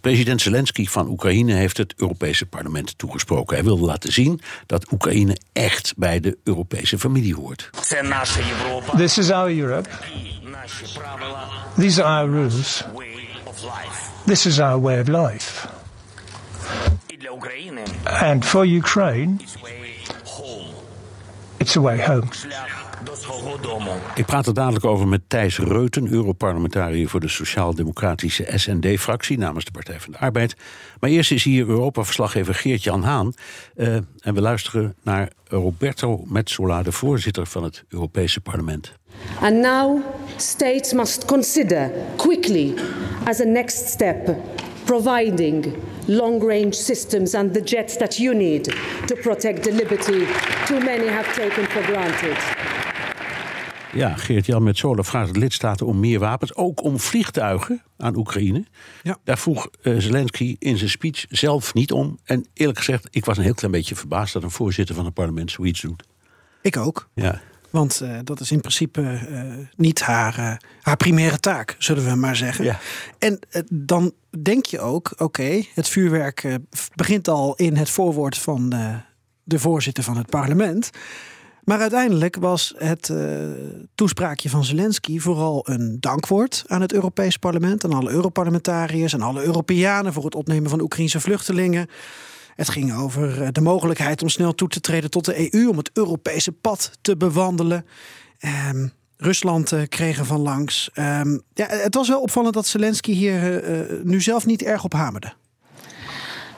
President Zelensky van Oekraïne heeft het Europese parlement toegesproken. Hij wilde laten zien dat Oekraïne echt bij de Europese familie hoort. This is our Europe. These are our rules. This is our way of life. And for Ukraine, it's a way home. Ik praat er dadelijk over met Thijs Reuten, Europarlementariër voor de Sociaal-Democratische SND-fractie namens de Partij van de Arbeid. Maar eerst is hier Europa-verslaggever Geert-Jan Haan. Eh, en we luisteren naar Roberto Metsola, de voorzitter van het Europese parlement. And now states must consider quickly as a next step providing long-range systems and the jets that you need to protect the liberty too many have taken for granted. Ja, Geert-Jan Metsola vraagt de lidstaten om meer wapens, ook om vliegtuigen aan Oekraïne. Ja. Daar vroeg eh, Zelensky in zijn speech zelf niet om. En eerlijk gezegd, ik was een heel klein beetje verbaasd dat een voorzitter van het parlement zoiets doet. Ik ook. Ja. Want eh, dat is in principe eh, niet haar, haar primaire taak, zullen we maar zeggen. Ja. En dan denk je ook, oké, het vuurwerk begint al in het voorwoord van de voorzitter van het parlement. Maar uiteindelijk was het eh, toespraakje van Zelensky vooral een dankwoord aan het Europees Parlement, aan alle Europarlementariërs en alle Europeanen voor het opnemen van Oekraïnse vluchtelingen. Het ging over eh, de mogelijkheid om snel toe te treden tot de EU, om het Europese pad te bewandelen. Ehm, Rusland eh, kreeg er van langs. Ehm, ja, het was wel opvallend dat Zelensky hier eh, eh, nu zelf niet erg op hamerde.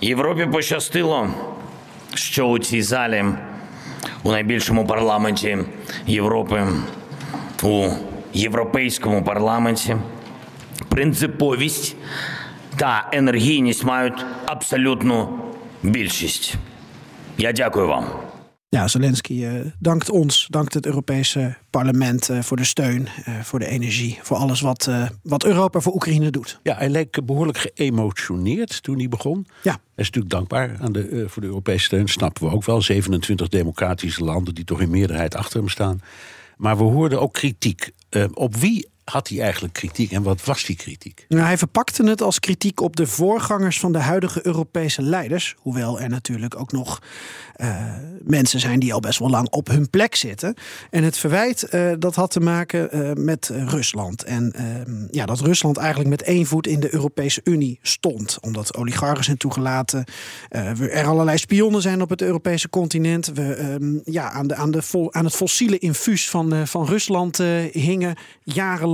Європі пощастило, що у цій залі, у найбільшому парламенті Європи, у Європейському парламенті, принциповість та енергійність мають абсолютну більшість. Я дякую вам. Ja, Zelensky eh, dankt ons, dankt het Europese parlement eh, voor de steun, eh, voor de energie, voor alles wat, wat Europa voor Oekraïne doet. Ja, hij leek behoorlijk geëmotioneerd toen hij begon. Ja. Hij is natuurlijk dankbaar aan de, voor de Europese steun, snappen we ook wel. 27 democratische landen die toch in meerderheid achter hem staan. Maar we hoorden ook kritiek. Op wie had hij eigenlijk kritiek en wat was die kritiek? Nou, hij verpakte het als kritiek op de voorgangers van de huidige Europese leiders. Hoewel er natuurlijk ook nog eh, mensen zijn die al best wel lang op hun plek zitten. En het verwijt eh, dat had te maken eh, met Rusland. En ehm, ja, dat Rusland eigenlijk met één voet in de Europese Unie stond. Omdat oligarchen zijn toegelaten. er allerlei spionnen zijn op het Europese continent. We ehm, ja, aan, de, aan, de aan het fossiele infuus van, van Rusland hingen jarenlang.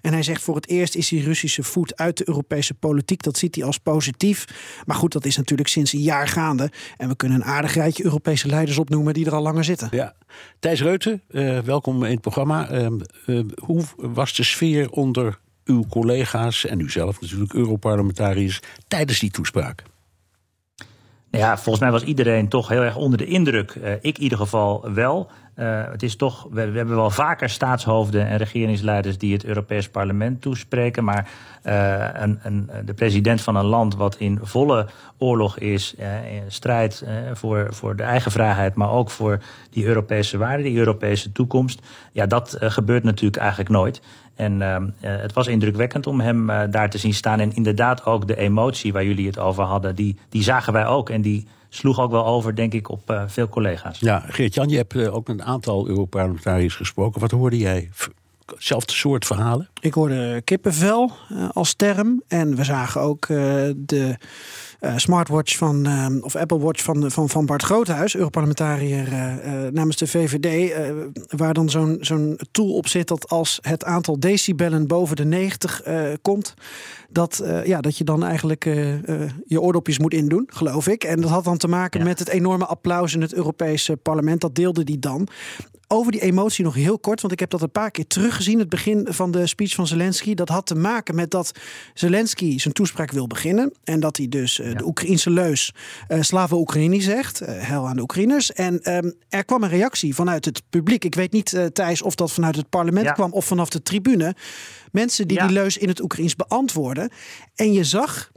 En hij zegt voor het eerst is die Russische voet uit de Europese politiek. Dat ziet hij als positief. Maar goed, dat is natuurlijk sinds een jaar gaande. En we kunnen een aardig rijtje Europese leiders opnoemen die er al langer zitten. Ja. Thijs Reuten, eh, welkom in het programma. Eh, eh, hoe was de sfeer onder uw collega's en u zelf natuurlijk, Europarlementariërs, tijdens die toespraak? Nou Ja, volgens mij was iedereen toch heel erg onder de indruk. Eh, ik in ieder geval wel. Eh, het is toch, we, hebben wel vaker staatshoofden en regeringsleiders die het Europees Parlement toespreken. Maar eh, een, een, de president van een land wat in volle oorlog is, eh, in strijd voor, voor de eigen vrijheid, maar ook voor die Europese waarden, die Europese toekomst. Ja, dat gebeurt natuurlijk eigenlijk nooit. En uh, het was indrukwekkend om hem uh, daar te zien staan. En inderdaad ook de emotie waar jullie het over hadden, die, die zagen wij ook. En die sloeg ook wel over, denk ik, op uh, veel collega's. Ja, Geert-Jan, je hebt uh, ook met een aantal Europarlementariërs gesproken. Wat hoorde jij? Zelfde soort verhalen? Ik hoorde kippenvel uh, als term. En we zagen ook de uh, smartwatch van, uh, of Apple Watch van, van, van Bart Groothuis, Europarlementariër uh, namens de VVD, waar dan zo'n zo'n tool op zit dat als het aantal decibellen boven de 90 komt, dat, ja, dat je dan eigenlijk je oordopjes moet indoen, geloof ik. En dat had dan te maken ja. met het enorme applaus in het Europese parlement. Dat deelde die dan. Over die emotie nog heel kort, want ik heb dat een paar keer teruggezien. Het begin van de speech van Zelensky. Dat had te maken met dat Zelensky zijn toespraak wil beginnen. En dat hij dus uh, de Oekraïnse leus uh, Slava Oekraïne zegt. Uh, hel aan de Oekraïners. En um, er kwam een reactie vanuit het publiek. Ik weet niet, Thijs, of dat vanuit het parlement ja. kwam of vanaf de tribune. Mensen die ja. die leus in het Oekraïens beantwoorden. En je zag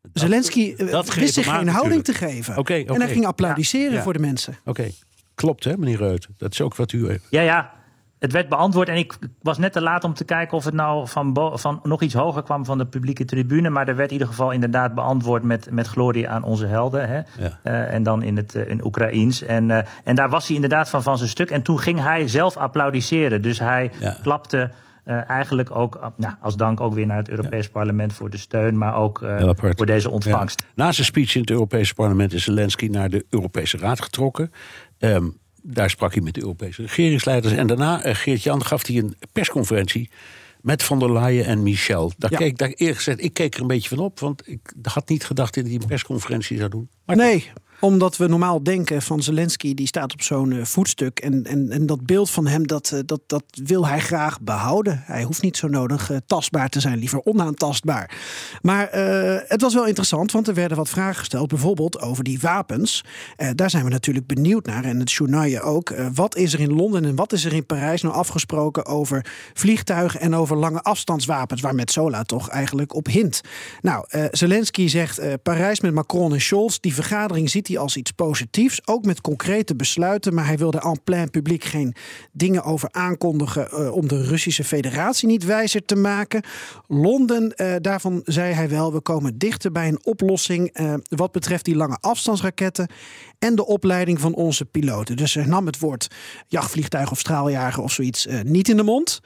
dat, Zelensky dat wist zich geen houding te geven. Okay, okay. En hij ging applaudisseren ja. voor de mensen. Oké, okay. Klopt hè, meneer Reut. Dat is ook wat u. Ja, ja. Het werd beantwoord en ik was net te laat om te kijken of het nou van, van nog iets hoger kwam van de publieke tribune. Maar er werd in ieder geval inderdaad beantwoord met, met glorie aan onze helden. Hè? Ja. Uh, en dan in het uh, in Oekraïens. En, uh, en daar was hij inderdaad van van zijn stuk. En toen ging hij zelf applaudisseren. Dus hij ja. klapte uh, eigenlijk ook nou, als dank ook weer naar het Europees ja. Parlement voor de steun, maar ook uh, voor deze ontvangst. Ja. Na zijn speech in het Europese parlement is Zelensky naar de Europese Raad getrokken. Um, daar sprak hij met de Europese regeringsleiders. En daarna, uh, Geert-Jan, gaf hij een persconferentie met Van der Leyen en Michel. Daar ja. keek, daar eerlijk gezegd, ik keek er een beetje van op, want ik had niet gedacht dat hij een persconferentie zou doen. Maar nee, omdat we normaal denken van Zelensky, die staat op zo'n uh, voetstuk. En, en, en dat beeld van hem, dat, uh, dat, dat wil hij graag behouden. Hij hoeft niet zo nodig uh, tastbaar te zijn, liever onaantastbaar. Maar het was wel interessant, want er werden wat vragen gesteld. Bijvoorbeeld over die wapens. daar zijn we natuurlijk benieuwd naar. En het journaal ook. wat is er in Londen en wat is er in Parijs nou afgesproken over vliegtuigen en over lange afstandswapens? Waar Metzola toch eigenlijk op hint. Nou, Zelensky zegt Parijs met Macron en Scholz. Die vergadering ziet hij als iets positiefs, ook met concrete besluiten. Maar hij wilde en plein publiek geen dingen over aankondigen uh, om de Russische Federatie niet wijzer te maken. Londen, uh, daarvan zei hij wel, we komen dichter bij een oplossing uh, wat betreft die lange afstandsraketten en de opleiding van onze piloten. Dus hij nam het woord jachtvliegtuig of straaljager of zoiets niet in de mond.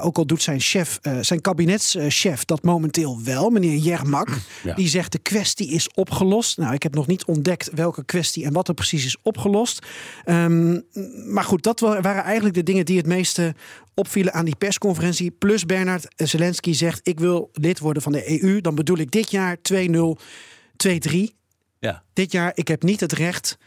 Ook al doet zijn chef, zijn kabinetschef dat momenteel wel, meneer Jermak. Ja. Die zegt de kwestie is opgelost. Nou, ik heb nog niet ontdekt welke kwestie en wat er precies is opgelost. Um, maar goed, dat waren eigenlijk de dingen die het meeste opvielen aan die persconferentie. Plus Bernard Zelensky zegt: Ik wil lid worden van de EU. Dan bedoel ik dit jaar 2-0, 2-3. Ja. Dit jaar, ik heb niet het recht,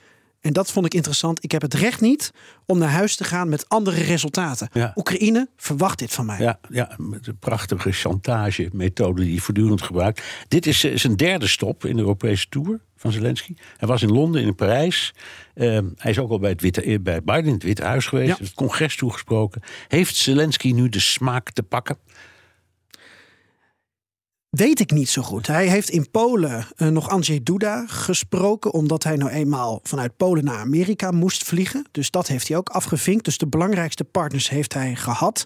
en dat vond ik interessant, ik heb het recht niet om naar huis te gaan met andere resultaten. Ja. Oekraïne verwacht dit van mij. Ja, ja met de prachtige chantage-methode die hij voortdurend gebruikt. Dit is zijn derde stop in de Europese Tour van Zelensky. Hij was in Londen, in Parijs. Uh, hij is ook al bij, het Witte, bij Biden in het Witte Huis geweest, ja. het congres toegesproken. Heeft Zelensky nu de smaak te pakken? Weet ik niet zo goed. Hij heeft in Polen uh, nog Andrzej Duda gesproken, omdat hij nou eenmaal vanuit Polen naar Amerika moest vliegen. Dus dat heeft hij ook afgevinkt. Dus de belangrijkste partners heeft hij gehad.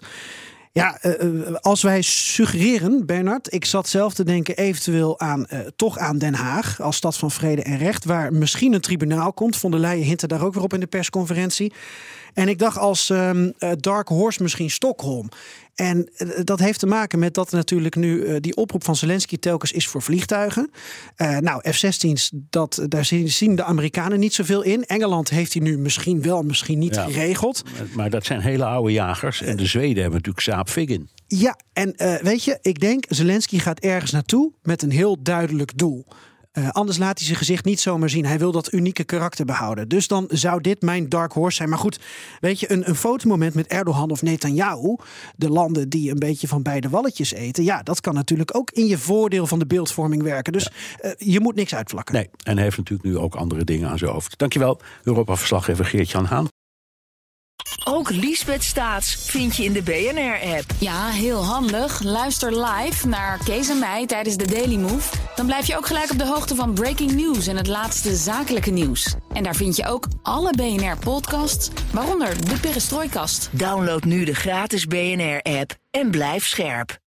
Ja, uh, als wij suggereren, Bernard, ik zat zelf te denken eventueel aan uh, toch aan Den Haag als stad van vrede en recht, waar misschien een tribunaal komt. Von der Leyen hintte daar ook weer op in de persconferentie. En ik dacht als um, Dark Horse misschien Stockholm. En dat heeft te maken met dat natuurlijk nu uh, die oproep van Zelensky telkens is voor vliegtuigen. Uh, nou, F-16's, dat, daar zien de Amerikanen niet zoveel in. Engeland heeft hij nu misschien wel, misschien niet ja, geregeld. Maar dat zijn hele oude jagers. En de Zweden hebben natuurlijk Saab Viggen. Ja, en uh, weet je, ik denk Zelensky gaat ergens naartoe met een heel duidelijk doel. Uh, anders laat hij zijn gezicht niet zomaar zien. Hij wil dat unieke karakter behouden. Dus dan zou dit mijn dark horse zijn. Maar goed, weet je, een, een fotomoment met Erdogan of Netanyahu, de landen die een beetje van beide walletjes eten, ja, dat kan natuurlijk ook in je voordeel van de beeldvorming werken. Dus uh, je moet niks uitvlakken. Nee, en hij heeft natuurlijk nu ook andere dingen aan zijn hoofd. Dankjewel, Europa-verslaggever Geert-Jan Haan. Ook Liesbeth Staats vind je in de BNR-app. Ja, heel handig. Luister live naar Kees en mij tijdens de Daily Move. Dan blijf je ook gelijk op de hoogte van breaking news en het laatste zakelijke nieuws. En daar vind je ook alle BNR-podcasts, waaronder de Perestrooikast. Download nu de gratis BNR-app en blijf scherp.